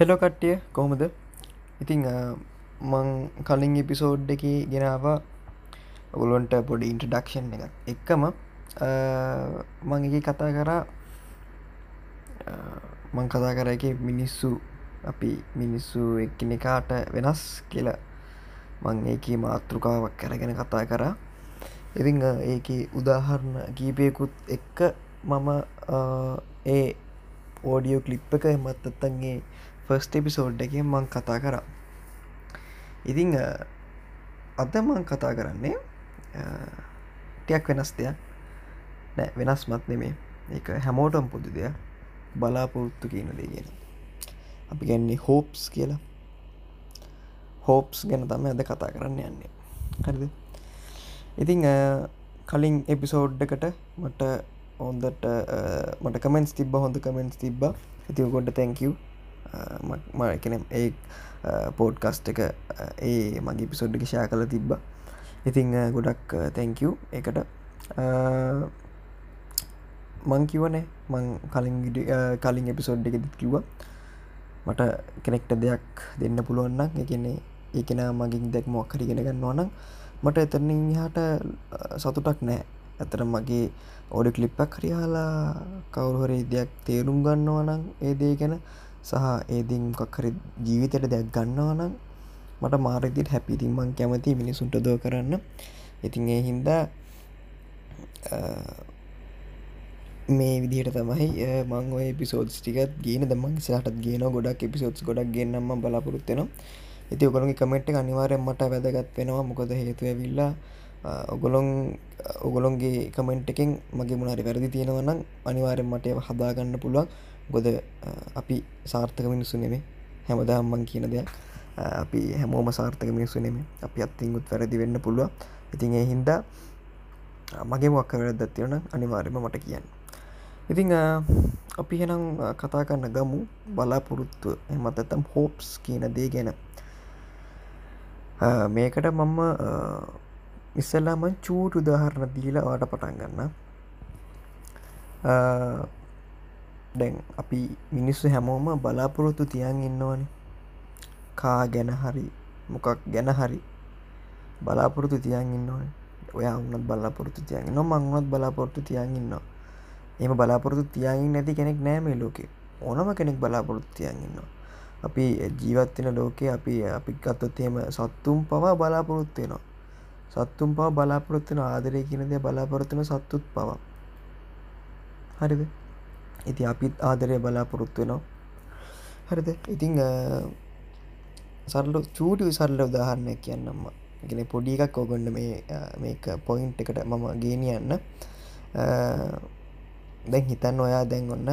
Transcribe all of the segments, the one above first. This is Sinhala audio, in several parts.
හෙලෝ කට්ටිය කොහොමද? ඉතිං මං කලින් එපිසෝඩ් එක ගෙනවා ඔගුලොන්ට පොඩි ඉන්ට්‍රඩක්ෂන් එක එක්කම මං එක කතා කරා මං කතා කර එක මිනිස්සු අපි මිනිස්සු එක්කනෙකාට වෙනස් කියලා. මං ඒක මාතෘකාවක් කරගෙන කතා කරා. ඉතිං ඒක උදාහරණ කීපයකුත් එක්ක මම ඒ ඕඩියෝ කලිප් එක එමත්තත්තන්ගේ ෆස්ට එපිසෝඩ් එක මං කතා කරා. ඉතිං අද මං කතා කරන්නේ ටයක් වෙනස් දෙයක්. නෑ වෙනස් මත් නෙමේ. එක හැමෝටම් පුදු දෙයක්. බලාපොරොත්තු කියන දේගෙන අපි ගැන්නේ හෝප්ස් කියලා. හෝප්ස් ගැන තම ඇද කතා කරන්න යන්නේ. හරිද? ඉතිං කලින් එපිසෝඩ්ඩකට මට හොන්දට මට කමෙන්ස් තිබ හොඳ කමෙන්ස් තිබ්බ. ඇතිවකොට තැංකව මකන ඒ පෝඩ්කස්ට එක ඒ මගේ පිසෝඩ්ඩි ෂා කල තිබ්බ. ඉතිං ගොඩක් තැංකව එකට මං කිවනේ මං කලින් කලින් එපිසෝඩ් එක දිත් කිව්ව. මට කෙනෙක්ට දෙයක් දෙන්න පුළුවන්න එකන්නේ ඒකෙන මගින් දෙක් මොක් හරිගෙන ගන්න ඕනම් මට එතරනින් හට සතුටක් නෑ. ඇතර මගේ ඕඩි කලිප්පක් හරියාලා කවුරුහරි දෙයක් තේරුම් ගන්නවා නම් ඒ දේ ගැන සහ ඒදින් මොකක්හරි ජීවිතයට දෙයක් ගන්නවා නම් මට මාරදිට හැපිතින් මං කැමති මිනිසුන්ට දෝ කරන්න. ඉතින් ඒ හින්දා මේ විදිහට තමයි මං ඔය පිසෝඩ්ස් ටිකත් ගේන දමන් සහටත් ගේන ගොඩක් එපිසෝඩ්ස් ගොඩක් ගන්නම බලාපොරොත්වෙන ඇති ඔගොළොගේ කමෙන්ට් අනිවාරයෙන් මට වැදගත් වෙනවා මොකද හේතුව විල්ලා ඔගොලොන් ඔගොලොන්ගේ කමෙන්ට් එකින් මගේ මුණරි වැරදි තියෙනවනම් අනිවාරෙන් මට හදාගන්න පුළුවන්. ගොද අපි සාර්ථක මිනිස්සු නෙමේ හැමදාම්මන් කියන දෙයක්. අපි හැමෝම සාර්ථක මිනිස්සු නෙමේ අපි අත්තිංගුත් වැරදි වෙන්න පුළුව ඉතින් ඒ හින්දා මගේ මොක්ක වැරදත් තියෙන අනිවාර්යම මට කියන්න. ඉතිං අපි හෙනම් කතා කරන්න ගමු. බලාපොරොත්තු එමත් ඇතම් හෝප්ස් කියන දේ ගැන. මේකට මම්ම ඉස්සල්ලාම චූට උදාහරණ දීලා වාට පටන් ගන්න දැන් අපි මිනිස්සු හැමෝම බලාපොරොත්තු තියන් ඉන්නවන. කා ගැන හරි මොකක් ගැන හරි බලාපොරොත්තු තියන් ඉන්නවන. ඔයා උන්නත් බලාපොරොත්තු තියන් නො මංුණත් බලාපොරොත්තු තියන් ඉන්න එම බලාපොරොත්තු තියන් නැති කෙනෙක් නෑමේ ලෝකෙ. ඕනම කෙනෙක් බලාපොරොත්තු තියන් ඉන්න අපි ජීවත්වෙන ලෝකෙ අපි අපි ගත්තොත්තේම සත්තුම් පවා බලාපොරොත්තුවෙනවා සත්තුම් පව බලාපොරොත්වන ආදරය කියනද බලාපොරොත්වන සත්තුත් පවා. හරිද? ඉති අපිත් ආදරය බලාපොරොත්තු වෙනවා. හරිද? ඉතිං සරල චූටි විසරල උදාහරණය කියන්නම්ම ගෙන පොඩි එකක් ඔගොන්න මේ මේක පොයින්ට් එකට මම ගේනියන්න දැන් හිතන්න ඔයා දැන් ඔන්න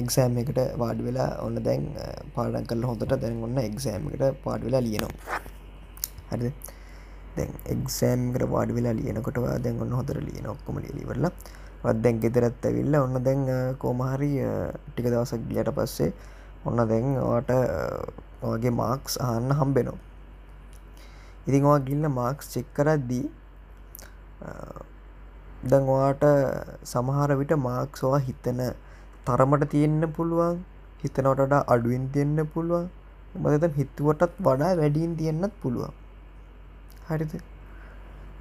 එක්සෑම් එකට වාඩ වෙලා ඔන්න දැන් පාඩන් කල හොඳට දැන් ඔන්න එක්සෑම් එකට පාඩ වෙලා ලියනවා. හරි දැන් එක්සෑම්කට වාඩ වෙලා ලියනකොටවා දැන් ඔන්න හොතර ලියන ඔක්කොම ලිවරලා දැන් ගෙදරත් ඇවිල්ල ඔන්න දැන් කෝමහරි ටික දවසක් ගියට පස්සේ ඔන්න දැන් වාට වගේ මාක්ස් අහන්න හම්බෙනවා. ඉතින් වා ගිල්ල මාක්ස් චෙක් කරද්දී දැන් වාට සමහර විට මාක්ස්වා හිතන තරමට තියෙන්න්න පුළුවන් හිතනවටට අඩුවෙන් තියෙන්න්න පුළුවන් මදතන් හිතුවටත් වඩා වැඩීන් තියෙන්න්නත් පුළුවන්. හරිද?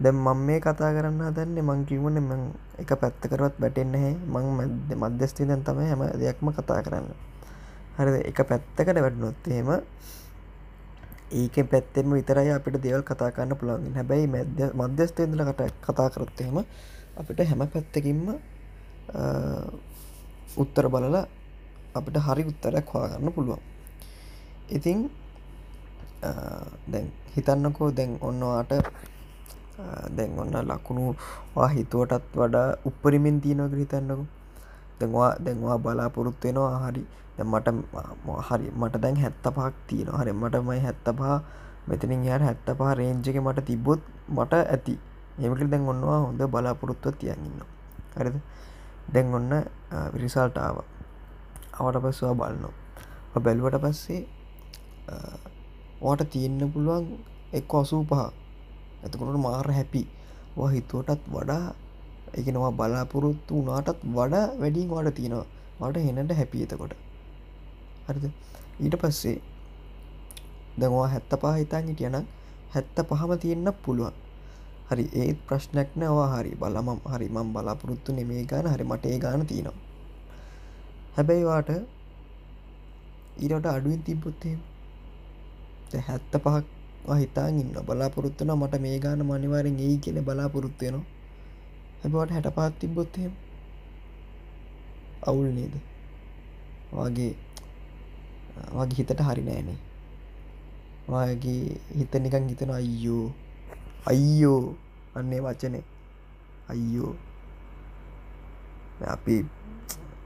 දැම් මං මේ කතා කරන්න හදන්නේ මං කිවන ම එක පැත්තකරවත් බැටෙන්න හැ මං මැද මධ්‍යස්තිීදන් තම හැම දෙයක්ම කතා කරන්න. හරිද? එක පැත්තකට වැඩනොත්තේම ඒක පැත්තෙම විතරයි අපිට දෙවල් කතා කරන්න පුළන්ගින් හැබැයි මැද මධ්‍යස්තේදල කට කතා කරොත්තේම අපිට හැම පැත්තකින්ම උත්තර බලලා අපිට හරි උත්තරයක් හවාගන්න පුළුවන්. ඉතිං දැන් හිතන්නකෝ දැන් ඔන්නවාට දැන් ඔන්න ලකුණු හිතුවටත් වඩා උපරිමින් තියනක හිතන්නකු. දැන්වා දැන්වා බලාපොරොත්තු වෙනවා හරි. මට හරි මට දැන් හැත්ත පහක් තියෙන හරි මටමයි හැත්ත පහ මෙතනින් යාට හැත්ත පහ රේංජක මට තිබොත් මට ඇති. ඒමට දැන් ඔන්නවා හොඳ බලාපොරොත්තුව තියන්ඉන්න හරිද? දැන් ඔන්න විරිසල්ටාව අවට පස්වා බලනවා. බැලුවට පස්සේ ඕට තියෙන්න්න පුළුවන් එක් අසූ පහ. ඇතකොට මාර හැපි. හිතුවටත් වඩා එකනවා බලාපොරොත්තු වනාටත් වඩා වැඩින් වාට තියෙනවා. වාට හෙනට හැපි එතකොට. හරිද? ඊට පස්සේ දවා හැත්ත පා හිතාන් හිටියනම් හැත්ත පහම තියෙන්න්න පුළුවන්. හරි ඒත් ප්‍රශ්නයක් නවා හරි බලම හරි මම් බලාපොරොත්තු නෙමේ ගාන හරි මට ඒ ගාන තියෙනවා. හැබැයිවාට ඊට අඩුවෙන් තිබ්බොත්තේ හැත්ත පහක් හිතාන් ඉන්න බලාපොරොත්තුන මට මේ ගාන මනිවාරෙන් ඒ කියල බලාපොරොත්තුයනවා හැබවට හැට පාත් තිබ්බොත්හෙම අවුල් නේද? වගේ වගේ හිතට හරි නෑනේ වගේ හිත නිකන් හිතන අයියෝ අයියෝ අන්නේ වචනේ. අයියෝ. අපි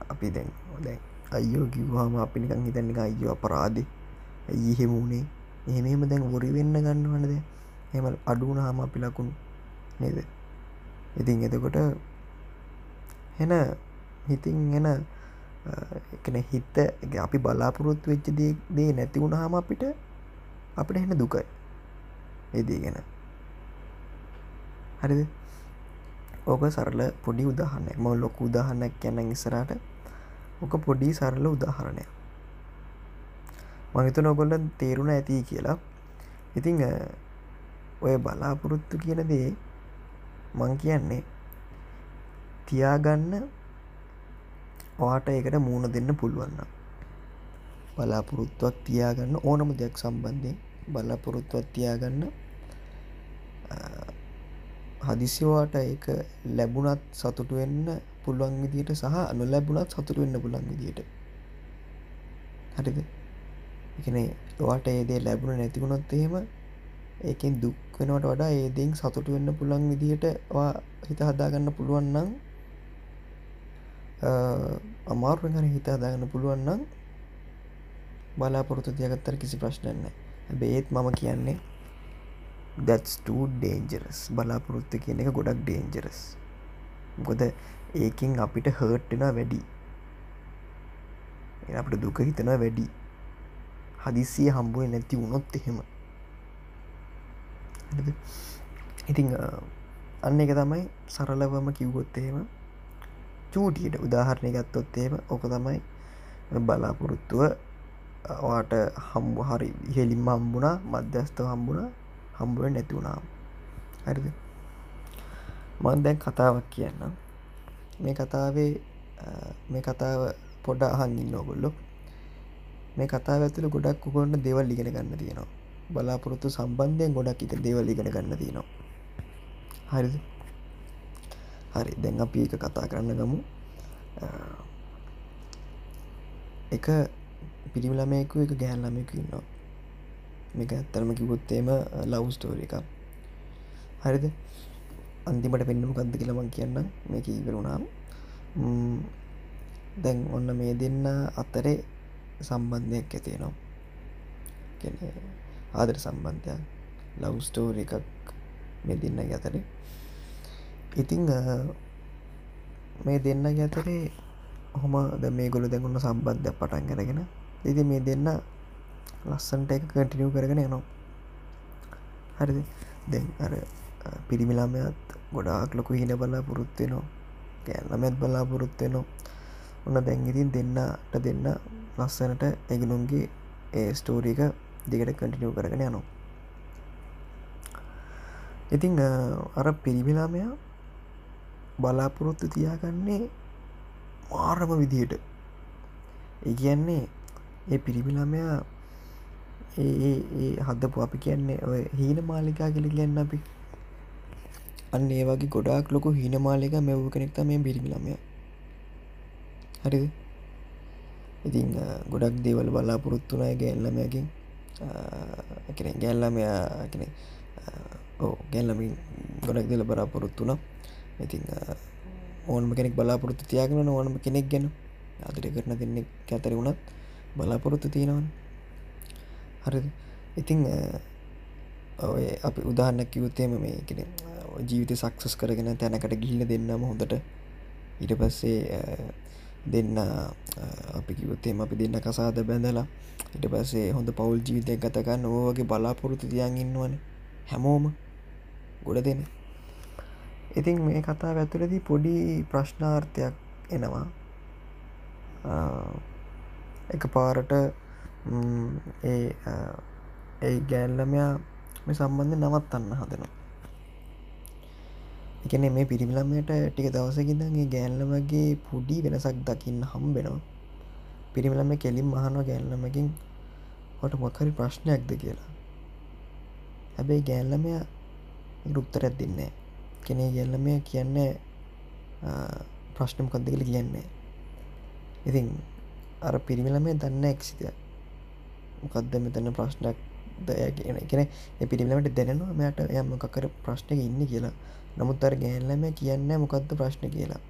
අපි දැන් දැන් අයෝ කිව්වාම අපි නිකන් හිතන්නක අයියෝ අපරාධ ඇයි හෙමුණේ එහෙමම දැන් ොරි වෙන්න ගන්නවනද එම අඩුන හම අපි ලකුණු නේද? ඉතින් එතකොට හෙන හිතින් එන එකන හිත අපි බලාපොරොත්තු වෙච්ච දේ නැති වුණ හම අපිට අපිට හෙන දුකයි. එදී ගැන. හරිද? ඕක සරල පොඩි උදාහන්න ම ලොකු උදාහන්නක් කියන්න ඉස්සරට ඕක පොඩි සරල උදාහරණය මහිත නොගොල්ල තේරුණ ඇති කියලා. ඉතිං ඔය බලාපොරොත්තු කියන දේ මං කියන්නේ තියාගන්න වාට ඒකට මූුණ දෙන්න පුළුවන්න බලාපොරොත්තුවක් තියාගන්න ඕනම දෙයක් සම්බන්ධයෙන් බලාපොරොත්තුවක් තියාගන්න හදිසිවාට එක ලැබුණත් සතුටු වෙන්න පුළුවන් විදියට සහ අනු ලැබුණත් සතුට වෙන්න පුළන් විදියට. හරිද? එකන වාට ඒදේ ලැබුණ නැතිවුණොත් එහෙම ඒකෙන් දුක් වෙනවට වඩා ඒදෙන් සතුට වෙන්න පුළන් විදිහට හිත හදාගන්න පුළුවන්නම් අමාරුවෙන් හරි හිත හදාගන්න පුළුවන්නම් බලාපොරොත්තු තියගත්තර කිසි ප්‍රශ්නන්න බේත් මම කියන්නේ දැත්ස් ඩේන්ජරස් බලාපොරොත්තු කියන එක ගොඩක් ඩේන්ජරස් ගොද ඒකින් අපිට හර්ට්ටෙන වැඩි. අපට දුක හිතන වැඩි. හදිසිය හම්බුව නැති වුණොත් එහෙම. ඉතිං අන්න එක තමයි සරලවම කිව්ගොත් එහෙම චූටියට උදාහරණය ගත්තොත් එහෙම ඕක තමයි බලාපොරොත්තුව වාට හම්බ හරි ඉහෙලින්ම හම්බුණා මධ්‍යස්ථ හම්බුණා හම්බුවෙන් නැතිවුණාම් හරිද? මන් දැන් කතාවක් කියන්න මේ කතාවේ මේ කතාව පොඩ අහන් ඉන්න ඔගොල්ලො මේ කතාව ඇතුළ ගොඩක් උගොන්න දෙවල් ඉගෙන ගන්න තියෙනවා. බලාපොරොත්තු සම්බන්ධයෙන් ගොඩක් එක දේවල් ඉගෙන ගන්න තියෙනවා. හරිද? හරි. දැන් අපි එක කතා කරන්න ගමු. එක පිරිමිලමයකු එක ගෑන් ළමයකු ඉන්නවා. මේක ඇත්තරම කිවොත්තේම ලව් ස්ටෝර එකක්. හරිද? අන්තිමට පෙන්න්නම කන්ද කියලමන් කියන්න මේක ඉවරුණාම් දැන් ඔන්න මේ දෙන්න අතරේ සම්බන්ධයක් ඇතියනවා ආදර සම්බන්ධයක් ලව් ස්ටෝර එකක් මේ දෙන්න ඇතරේ ඉතිං මේ දෙන්න ඇතරේ හොම ද මේ ගොල දැගුණ සම්බන්ධයක් පටන් කරගෙන ඉති මේ දෙන්න ලස්සන්ට එක කටිනියව කරගෙන යනවා. හරිද? දැන් අර පිරිමිලාමයත් ගොඩාක් ලොකු හින බලා පුරුත්වෙනවා ගැල්ලමැත් බලා පුරුත්වෙනවා ඔන්න දැන්ගිතින් දෙන්නට දෙන්න ලස්සනට එගනුන්ගේ ඒ ස්ටෝරීක දිගට කටිනියව කරගෙන යනවා. ඉතිං අර පිරිමිලාමයා බලාපොරොත්තු තියාගන්නේ මාරම විදියට. ඒ කියන්නේ ඒ පිරිමිලාමයා ඒ හදපු අපි කියන්නේ ඔය හීන මාලිකා කලි කියන්න අපි. අන්න ඒ වගේ ගොඩාක් ලොකු හීන මාලික මෙව් කෙනෙක්ත මේ බිරිමිලමය හරිද? ඉතින් ගොඩක් දේවල් බලාපොරොත්තුනය ගැල්ලමයකින් එකන ගැල්ලමයා කෙන ඕ ගැල්ලමින් ගොඩක් දෙල බලාපොරොත්තුන ඉතින් ඕනම කෙනෙක් බලාපොරොත්තු තියාගෙන ඕනම කෙනෙක් ගැන. අදර කරන දෙන්නෙක් ඇතරි වුණත් බලාපොරොත්තු තියෙනවන් හරි ඉතිං ඔය අපි උදාහන්නක් කිවුත්තේම මේ කෙන ජීවිත සක්සස් කරගෙන තැනකට ගිල්ල දෙන්නම හොඳට. ඊට පස්සේ දෙන්න අපි කිවත්තේම අපි දෙන්න කසාද බැඳලා ඉට පස්සේ හොඳ පවුල් ජීවිතය ගතකන්න ඕවගේ බලාපොරොත්තු තියන් ඉන්නවන. හැමෝම ගොඩ දෙන්න ඉතින් මේ කතා ඇතුලදී පොඩි ප්‍රශ්නාර්ථයක් එනවා. එක පාරට ඒ ඒ ගෑල්ලමයා මේ සම්බන්ධ නවත්තන්න හදනවා. එකන මේ පිරිමිලමයට ටික දවසකිදගේ ගෑල්ලමගේ පුඩි වෙනසක් දකින්න හම්බෙනවා පිරිමිලම කෙලින් මහනවා ගෑල්ලමකින් ොට මොකරි ප්‍රශ්නයක්ද කියලා? හැබැයි ගෑල්ලමය රුක්තරැත් දෙන්නේ කෙනේ ගැල්ලමය කියන්නේ ප්‍රශ්නමකක්ද කළ කියන්නේ ඉතින් අර පිරිමිලමේ දන්න එක්සිතිය මොකක්ද මෙතන්න ප්‍රශ්නයක් දයගෙන කෙන පිරිමිලමට දැනවා මෙයට යම කකර ප්‍රශ්නක ඉන්න කියලා. නමුත් අර ගෑන්ලම කියන්න මොකක්ද ප්‍රශ්න කියලා.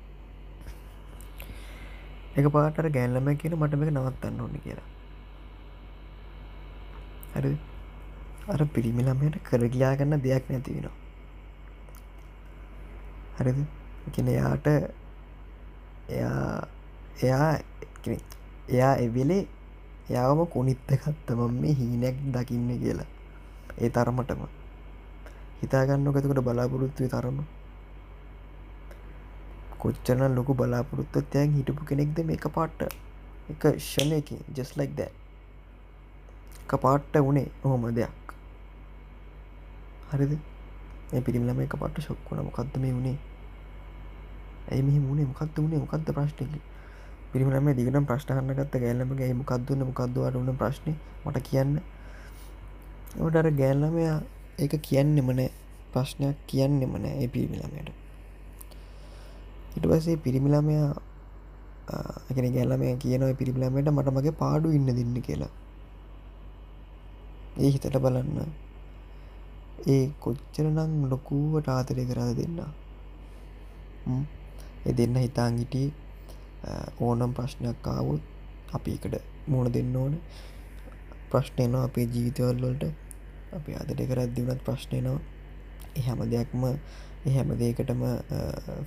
එක පාට ගෑන්ලම කියන මට මේක නවත්තන්න ඕන කියලා. හරි. අර පිරිමිලමයට කරගයා ගන්න දෙයක් නැති වෙනවා. හරිද? එකන යාට එයා එයා එයා එවෙලේ යාවම කොනිත්ත කත්තමම් මේ හීනැක් දකින්න කියලා. ඒ තරමටම. හිතාගන්න ගතකට බලාපොරොත්තුව තරම. කොච්චන ලොකු බලාපොරොත්තත්යන් හිටපු කෙනෙක්ද මේ එක පාට්ට එක ෂණයක ජස් ලයික් ද එක පාට්ට වනේ ඔහොම දෙයක් හරිද ඒ පිරිමිලම එක පට ශොක්වන මොකක්ද මේ වුණේ ඇයි මෙහි මුණේ මොකක්ද වුණේ මොකක්ද ප්‍රශ්නක පිරිමිලම දිගට ප්‍රශ්නහන්න ගත්ත ගෑල්ලමගේ මොකක්දුන්න මොකක්දවට වන ප්‍රශ්නය මට කියන්න. ඔටර ගෑල්ලමයා ඒක කියන්න මන ප්‍රශ්නයක් කියන්න මන ඒ පිරිමිලමයට ඉට පසේ පිරිමිලමයා එකන ගැල්ලම කියනව පිරිමිලමට මට මගේ පාඩු ඉන්න දෙන්න කියලා. ඒ හිතට බලන්න. ඒ කොච්චර නං ලොකුවට ආතරය කරද දෙන්න? එ දෙන්න හිතාන් හිටිය ඕනම් ප්‍රශ්නයක් ආවුත් අපි එකට මුණ දෙන්න ඕන. ප්‍රශ්නයනවා අපේ ජීවිතවල්ලොලට අපි අදට කරත් දිවනත් ප්‍රශ්නයනවා එහැම දෙයක්ම එහැම දේකටම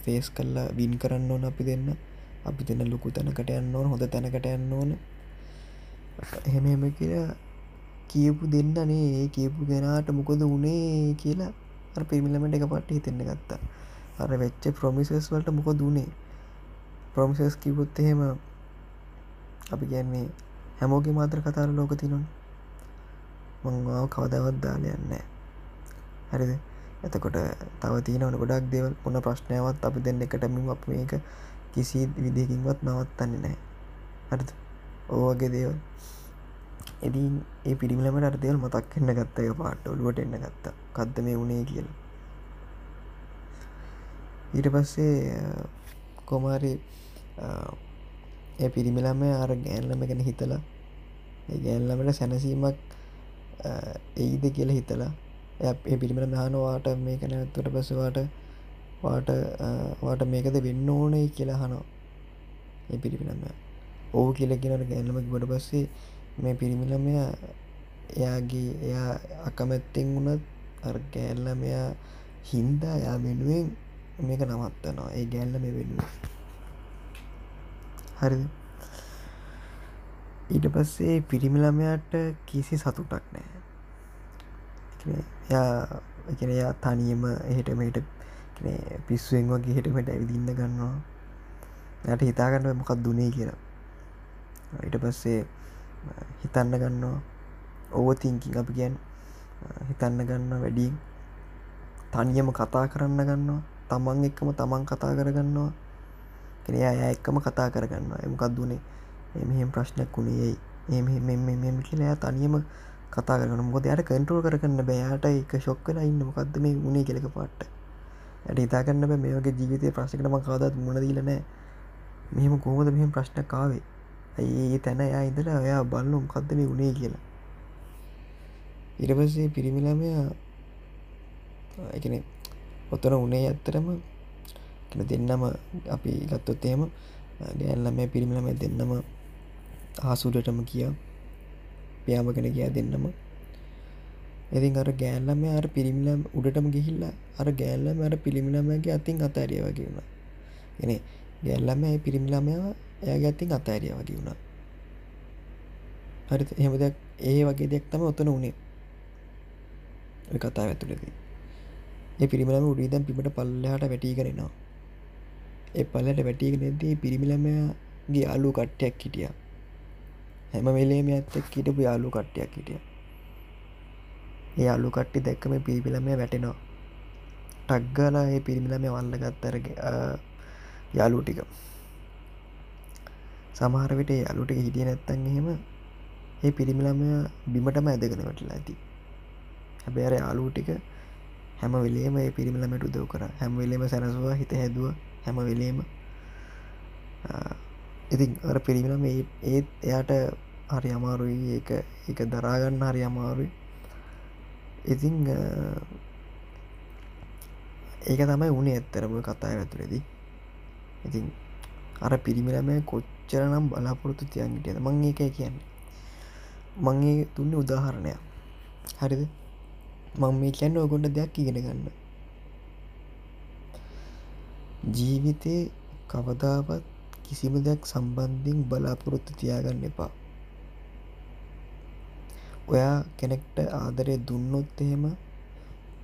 ෆේස් කල්ලා වින් කරන්න ඕන අපි දෙන්න. අපි දෙන්න ලොකු තැනකට යන්න ඕන හොඳ තැනකට යන්න ඕන. එහෙම එම කියලා කියපු දෙන්නනේ ඒ කියපු ගෙනාට මොකොද වනේ කියලා අර පිමිලමට එක පට්ට හිතෙන්න ගත්තා. අර වෙච්ච ප්‍රමිසස් වලට මොක දුනේ ප්‍රමිසස් කිවොත් එහෙම අපි කියන්නේ හැමෝගේ මාත්‍ර කතාර ලෝක තිනොන් මංවාව කවදවත් දාලයන්න හරිද? එතකොට තව තියනවන ගොඩක් දෙවල්. ඔන්න ප්‍රශ්නයවත් අපි දෙන්න එකටමින් අප මේක කිසි විදිකින්වත් නවත්තන්නේ නෑ හරි ඕවගේ දේවල්. එදී ඒ පිරිමිලමට අර්දයල් මතක් එන්න ගත්තය පාට ඔලුවට එන්න ගත්තා. කද්ද මේ වුණේ කියලා. ඊට පස්සේ කොමාරි ඒ පිරිමිලම අර ගෑන්ලම ගැන හිතලා ගෑන්ලමට සැනසීමක් එයිද කියල හිතලා ඒ පිළිමට දානවාට මේක නැත්තුට පසවාට වාට වාට මේකද වෙන්න ඕනයි කියලා හනෝ ඒ පිරිමිලම ඕ කියල කියනට ගැල්ලමක් ගොඩ පස්සේ මේ පිරිමිලමය එයාගේ එයා අකමැත්තෙන් වුණත් අර ගෑල්ලමයා හින්දා යා වෙනුවෙන් මේක නවත්තනවා. ඒ ගැල්ලම වෙනුව හරි ඊට පස්සේ පිරිමිලමයාට කිසි සතුටක් නෑ යා එකන යා තනියම එහෙට මෙට පිස්සුවෙන් වගේ හෙටමට ඇවිදින්න ගන්නවා. යට හිතාගන්න මොකක් දුනේ කියලා. ඊට පස්සේ හිතන්න ගන්නවා. ඕවතිංකින් අපි ගැන් හිතන්න ගන්න වැඩින් තනියම කතා කරන්න ගන්නවා. තමන් එක්කම තමන් කතා කරගන්නවා. කෙන අය එක්කම කතා කරගන්න එමකක් දුනේ එමහෙම ප්‍රශ්නයක් වුණේ එ එ කියලා තනියම කතා කරන මොක යට කන්ටරෝල් කරන්න බෑයාට එක ශොක්කල ඉන්න. මොකක්ද මේ උුණේ කෙලක පාට්ට ඇයට ඉතාකන්න බෑ. මේ වගේ ජීවිතය ප්‍රශ්කටම කාදත් මුණදීලනෑ මෙහෙම කෝමද මෙහම ප්‍රශ්න කාවේ ඇඒ තැන යා ඉදලා ඔයා බලන්නු මොකක්ද මේ උුණේ කියලා. ඉරපස්සේ පිරිමිලාමය එකන ඔතන උනේ ඇත්තරම දෙන්නම අපි ගත්තොත් එහෙම ගෑල්ලම පිරිමිලම දෙන්නම ආසුඩටම කියා පියාමගෙන ගයා දෙන්නම. ඉතින් අර ගෑල්ලම අර පිරිමිලම් උඩටම ගිහිල්ලා අර ගෑල්ලම අර පිළිමිලමගේ අතින් අතෑරිය වගේ වුණා. එන ගැල්ලම පිරිමිලාමව එයාගේ අතින් අතෑරිය වගේ වුණා. හරි එහෙමද ඒ වගේ දෙයක් තම ඔතන වනේ කතා ඇතුළදී. ඒ පිරිමිලම උඩීදම් පිමට පල්ලහට වැටීගෙනෙනවා ඒ පල්ලට වැටීගෙනදී පිරිමිලමගේ අලු කට්ටයක් හිටියා. හැම වෙලේම ඇත්තක් හිටපු යාලු කට්ටයක් හිටිය. ඒ අලු කට්ටි දැක්කම පිරිපිලම වැටෙනවා. ටක්ගලා ඒ පිරිමිලම වල්ල ගත්තරග යාලු ටික. සමහරවිට යාලුට හිටිය නැත්තන් එහෙම ඒ පිරිමිලම බිමටම ඇදගෙන වැටලා ඇති. හැබැර යාලු ටික හැම වෙලේම ඒ පිරිමිලමට උදව කර. හැම වෙලේම සැනසවා හිත හැදුව හැම වෙලේම ඉතින් අර පිරිමිලම ඒත් එයාට හරි අමාරුයි. ඒක එක දරාගන්න හරි අමාරුයි. ඉතිං ඒක තමයි උනේ ඇත්තරම කතා ඇතුරෙදී ඉතින් අර පිරිමිලම කොච්චර නම් බලාපොරොත්තු තියන්ගිටියද මං ඒක කියන්නේ. මංගේ තුන්න උදාහරණයක්. හරිද? මං මේ කියන්න ඔගොඩ දෙයක් ඉගෙන ගන්න. ජීවිතය කවදාවත් කිසිම දෙයක් සම්බන්ධින් බලාපොරොත්තු තියාගන්න එපා. ඔයා කෙනෙක්ට ආදරය දුන්නොත් එහෙම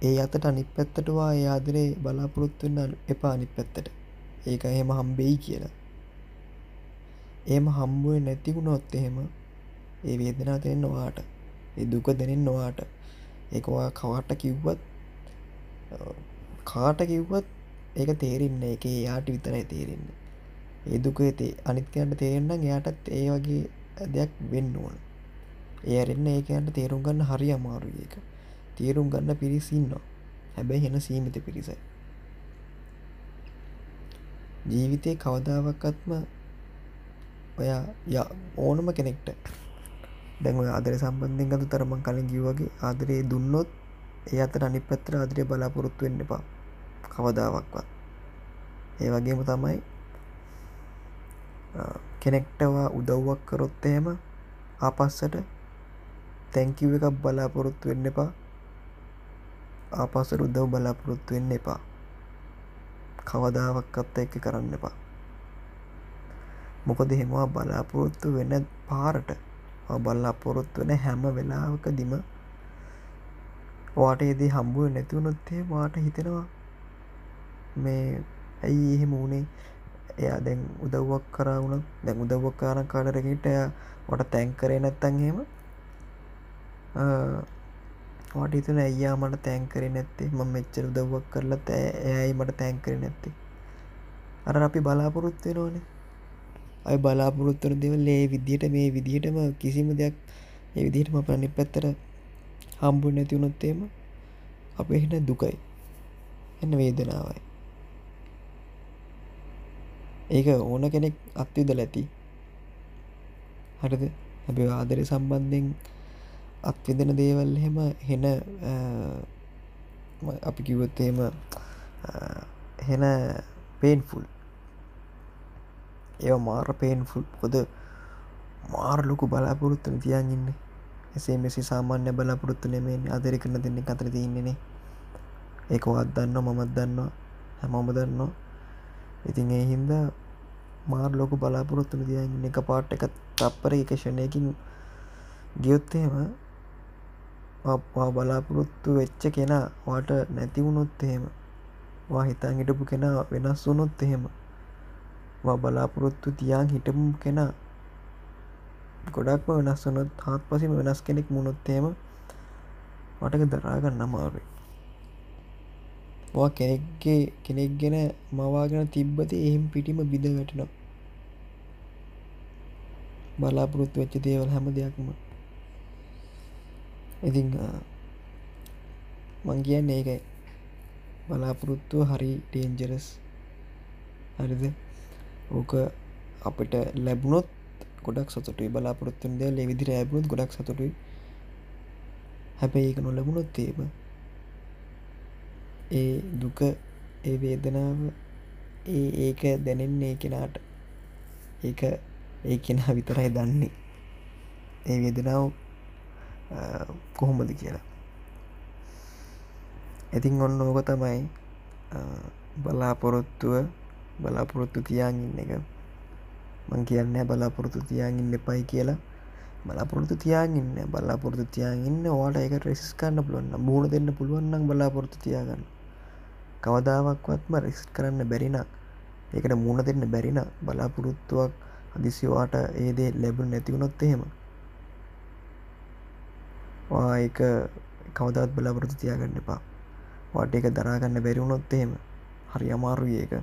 ඒ අතට අනිත් පැත්තටවා ඒ ආදරේ බලාපොරොත්තුවෙන්න එපා අනිත් පැත්තට. ඒක එහෙම හම්බෙයි කියලා. එම හම්බුවේ නැතිවුණොත් එහෙම ඒ වේදනා දෙන්න වාට ඒ දුක දෙනෙන් නොවාට ඒවා කවාට කිව්වත් කාට කිව්වත් ඒක තේරෙන්න එක යාට විතරයි තේරෙන්න. ඒ දුක තේ අනිත්කයන්ට තේරෙන්න්න එයාටත් ඒ වගේ දෙයක් වෙන්න ඕන. ඒරෙන්න ඒකන්ට තේරුම් ගන්න හරි අමාරු ඒක. තේරුම් ගන්න පිරිසින්නවා හැබැයි හෙන සීමිත පිරිසයි. ජීවිතය කවදාවක්කත්ම ඔයා ය ඕනම කෙනෙක්ට දැන්ව ආදර සම්බන්ධෙන් ගතු තරමන් කලින් කිව්වගේ ආදරේ දුන්නොත් ඒ අතට අනි පැත්‍ර ආදරය බලාපොරොත්තු වෙන්න එපා. කවදාවක්වත් ඒ වගේම තමයි කෙනෙක්ටවා උදව්වක් කරොත් එහෙම ආපස්සට තැංකිව එකක් බලාපොරොත්තු වෙන්න එපා. ආපසට උදව් බලාපොරොත්තු වෙන්න එපා. කවදාවක්කත් එක කරන්න එපා. මොකද හෙමවා බලාපොරොත්තු වෙන පාරට බල්ලාපොරොත්තු වෙන හැම වෙලාවකදිම වාට එදී හම්බුව නැතිවුණොත්තේ වාට හිතෙනවා මේ ඇයි එහෙම වුණේ එයා දැන් උදව්වක් කරවුණ දැන් උදව්වක් කාරන් කාඩරකට වට තැන්කරේ නැත්තන් හෙම වටතුන ඇයා මට තැන්කරේ නැත්තේ. ම මෙච්චර උදව්වක් කරලා ඇයි මට තැන්කරේ නැත්තේ. අර අපි බලාපොරොත්වේ නොනේ අය බලාපොරොත්තුන දෙවල් ඒ විදිහට මේ විදිහටම කිසිම දෙයක් ඒ විදිහටම පනි පැත්තර හම්බු නැතිවුණොත්තේම අප එහෙට දුකයි. එන්න වේදනාවයි. ඒක ඕන කෙනෙක් අත්විදල ඇති. හරිද? හැබ ආදරය සම්බන්ධයෙන් අත්විදන දේවල් එහෙම හෙන අපි කිවොත්තේම හෙන පේන්ෆුල් ඒ මාර පේන්ෆුල් කොද මාර ලොකු බලාපොරොත්තුන තියන් ඉන්න. එසේ මෙසි සාමාන්‍ය බලාපොරොත්තු නෙමේ අදරි කරන දෙන්නේ අතර තියන්නේනේ ඒක වත් දන්න මමත් දන්නවා හැමෝම දන්නවා. ඉතින් ඒ හින්ද මාර් ලොකු බලාපොරොත්තුන තියන්න එක පාට් එක තප්පර එක ෂණයකින් ගියොත්තේම බලාපොරොත්තු වෙච්ච කෙනා වාට නැතිවුණොත් එහෙම වා හිතන් හිටපු කෙනා වෙනස් වුනොත් එහෙම බලාපොරොත්තු තියාන් හිටපු කෙනා ගොඩක්ම වෙනස් වනොත් හත් පසිම වෙනස් කෙනෙක් මුණොත්තේම මටක දරාගන්න අමාරුයි. කෙනෙක්ගේ කෙනෙක් ගැන මවාගෙන තිබ්බති එහෙම පිටිම බිඳ වැටෙනවා. බලාපොරොත්තු වෙච්ච දේවල් හැම දෙයක්ම. ඉතිං මං කියන්න ඒකයි. බලාපොරොත්තුව හරි ටේන්ජරස් හරිද? ඕක අපිට ලැබුණොත් ගොඩක් සතුටුයි. බලාපොරොත්තුන් දෙ ලෙවිදිර ඇබුණුත් ගොඩක් සතුටුයි. හැබැයි ඒක නොලැබුණොත් ඒම ඒ දුක ඒ වේදනාව ඒ ඒක දැනෙන්නේ කෙනාට. ඒක ඒ කෙනා විතරයි දන්නේ. ඒ වේදනාව කොහොමද කියලා. ඉතින් ඔන්න ඕක තමයි බලාපොරොත්තුව බලාපොරොත්තු තියාන් ඉන්න එක. මං කියන්න බලාපොරොත්තු තියාන් ඉන්න එපයි කියලා. බලාපොරොත්තු තියාන් ඉන්න බලාපොරොත්තු තියාන් ඉන්න වාට එක රෙසිස් කන්න පුළුවන්න මුහුණ දෙන්න පුළුවන්නම් බලාපොරොත්තු තියාගන්න. කවදාවක්වත්ම රෙස් කරන්න බැරිනක් ඒකට මුණ දෙන්න බැරින බලාපොරොත්තුවක් හදිසිවාට ඒදේ ලැබුණ නැතිවුණොත් එහෙම. ඒක කවදත් බලාපොරොතු තියාගන්න එපා. වාට එක දරාගන්න බැරිවුණොත් එහෙම හරි අමාරුයි ඒක.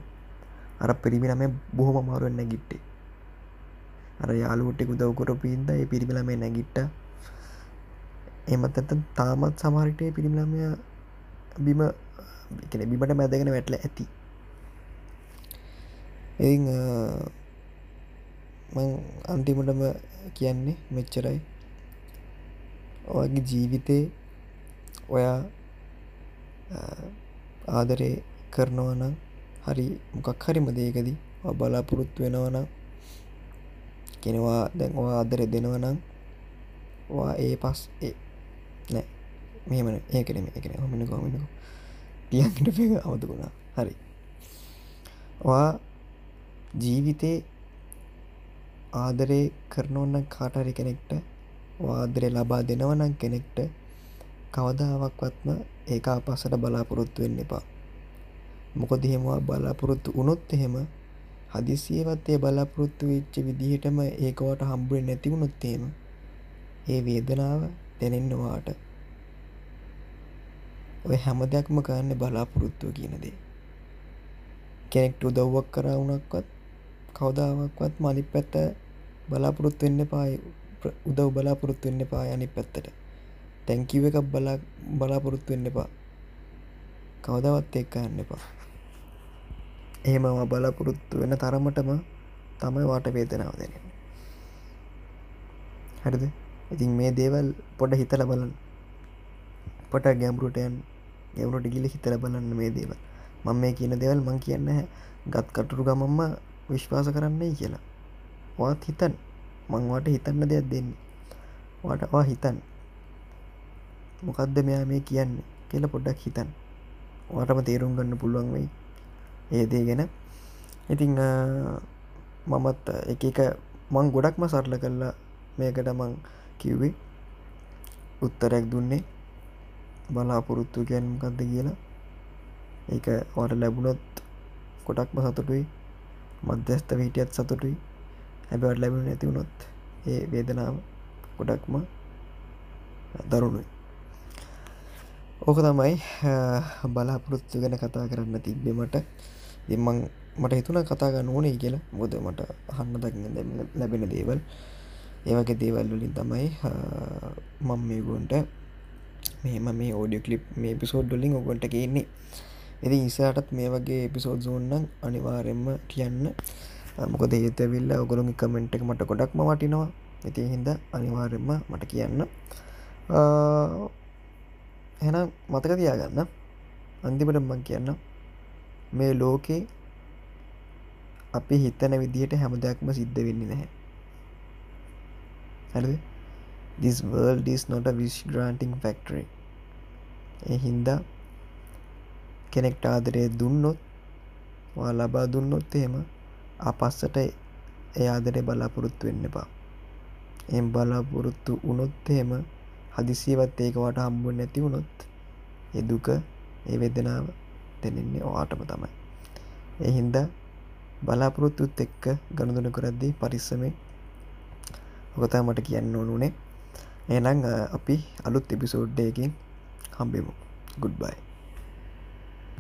අර පිරිමිනම බොහොම අමාරුවෙන් නැගිට්ටේ. අර යාලුවටෙකු දවකොට පින්ද ඒ පිරිමිලම නැගිට්ට. එමත් ඇත තාමත් සමාරිටය පිරිමිලමය බිම එකන බිමට මැදගෙන වැටල ඇති. එ අන්තිමටම කියන්නේ මෙච්චරයි. ඔගේ ජීවිතේ ඔයා ආදරේ කරනවනම් හරි මොකක් හරිම දේකදී බලාපොරොත්තු වෙනවනම් කෙනවා දැන්වා අදර දෙනවනම් වා ඒ පස් නෑ. මෙහමන ඒකන එකන හොමින කොමිනක තියන්ට පේ අවදකුණා හරි. වා ජීවිතේ ආදරේ කරනවන්න කාටරි කෙනෙක්ට ආදරය ලබා දෙනවනම් කෙනෙක්ට කවදාවක්වත්ම ඒක අපසට බලාපොරොත්තු වෙන්න එපා. මොකද එහෙමවා බලාපොරොත්තු වනොත් එහෙම හදිසියවත් ඒ බලාපොරොත්තු වෙච්ච විදිහටම ඒකවට හම්බුවෙන් නැතිවුණොත් එහෙම ඒ වේදනාව දැනෙන්නවාට ඔය හැම දෙයක්ම කරන්න බලාපොරොත්තුව කියන දේ. කෙනෙක්ට උදව්වක් කරා වුණක්වත් කවදාවක්වත් මලි පැත්ත බලාපොරොත්තු වෙන්න පාය උදව් බලාපොරොත්තු වෙන්න පා අනි පැත්තට. තැංකිව එකක් බලා බලාපොරොත්තු වෙන්න එපා. කවදවත් එක් යන්න එපා. එහෙම බලාපොරොත්තු වෙන තරමටම තමයි වාට වේදනාව දෙන හරිද? ඉතින් මේ දේවල් පොඩ හිතල බලන් පොට ගැම්රුටයන් ගැවරුට ගිලි හිතල බලන්න මේ දේවල් මං මේ කියන දෙවල් මං කියන්න ගත් කටුරු ගමම්ම විශ්වාස කරන්නේ කියලා. වාත් හිතන් මංවාට හිතන්න දෙයක් දෙන්නේ. වටවා හිතන් මොකක්ද මෙයා මේ කියන්නේ කියල පොඩ්ඩක් හිතන් වාටම තේරුම් ගන්න පුළුවන් වෙයි. ඒ දේ ගැන. ඉතිං මමත් එක එක මං ගොඩක්ම සරල කරලා මේකට මං කිව්වේ උත්තරයක් දුන්නේ. බලාපොරොත්තු ගැන් මොකක්ද කියලා. ඒක වට ලැබුණොත් කොටක්ම සතුටුයි. මධ්‍යස්ථ හිටියත් සතුටුයි. හැබවට ලැබුණ නැතිවුණොත් ඒ වේදනාව ගොඩක්ම දරුණුයි. ඕක තමයි බලාපොරොත්තු ගැන කතා කරන්න තිබ්බෙමට දෙමං මට හිතුන කතාගන්න ඕනේ කියලා. මොද මට අහන්න දකින්න ලැබෙන දේවල්. ඒවගේ දේවල් වලින් තමයි මං මේ ගොන්ට මෙම මේ ඕඩිය කලිප් මේ පිසෝඩ් ඩොලින් ඔගොන්ට කියන්නේ එති ඉසාටත් මේ වගේ එපිසෝඩ් සෝන්නන් අනිවාරෙන්ම කියන්න. මොකද ඒතැවිල්ල ඔගොළුම කමෙන්ට් එක මට ගොඩක්ම වටිනවා. ඉති හින්ද අනිවාර්යෙන්ම මට කියන්න. එනම් මතක තියාගන්න. අන්තිමට මං කියන්න. මේ ලෝකේ අපි හිතන විදිහට හැම දෙයක්ම සිද්ධ වෙන්නේ නැහැ. හරි this world is not a wish granting factory. ඒ හින්දා කෙනෙක්ට ආදරය දුන්නොත් ලබා දුන්නොත් එහෙම අපස්සට ඒ ආදරය බලාපොරොත්තු වෙන්න එපා. එම් බලාපොරොත්තු වනොත් එහෙම හදිසියවත් ඒකවට හම්බුව නැති වුණොත් එදුක ඒ වෙදනාව දැනෙන්නේ ඕටම තමයි. එහින්ද බලාපොරොත්තුත් එක්ක ගණදුන කරද්දී පරිස්සමේ ඔකතා මට කියන්න ඕනුනේ එනම් අපි අලුත් එපිසෝඩ්ඩයකින් හම්බෙමු. ගුඩ්බයි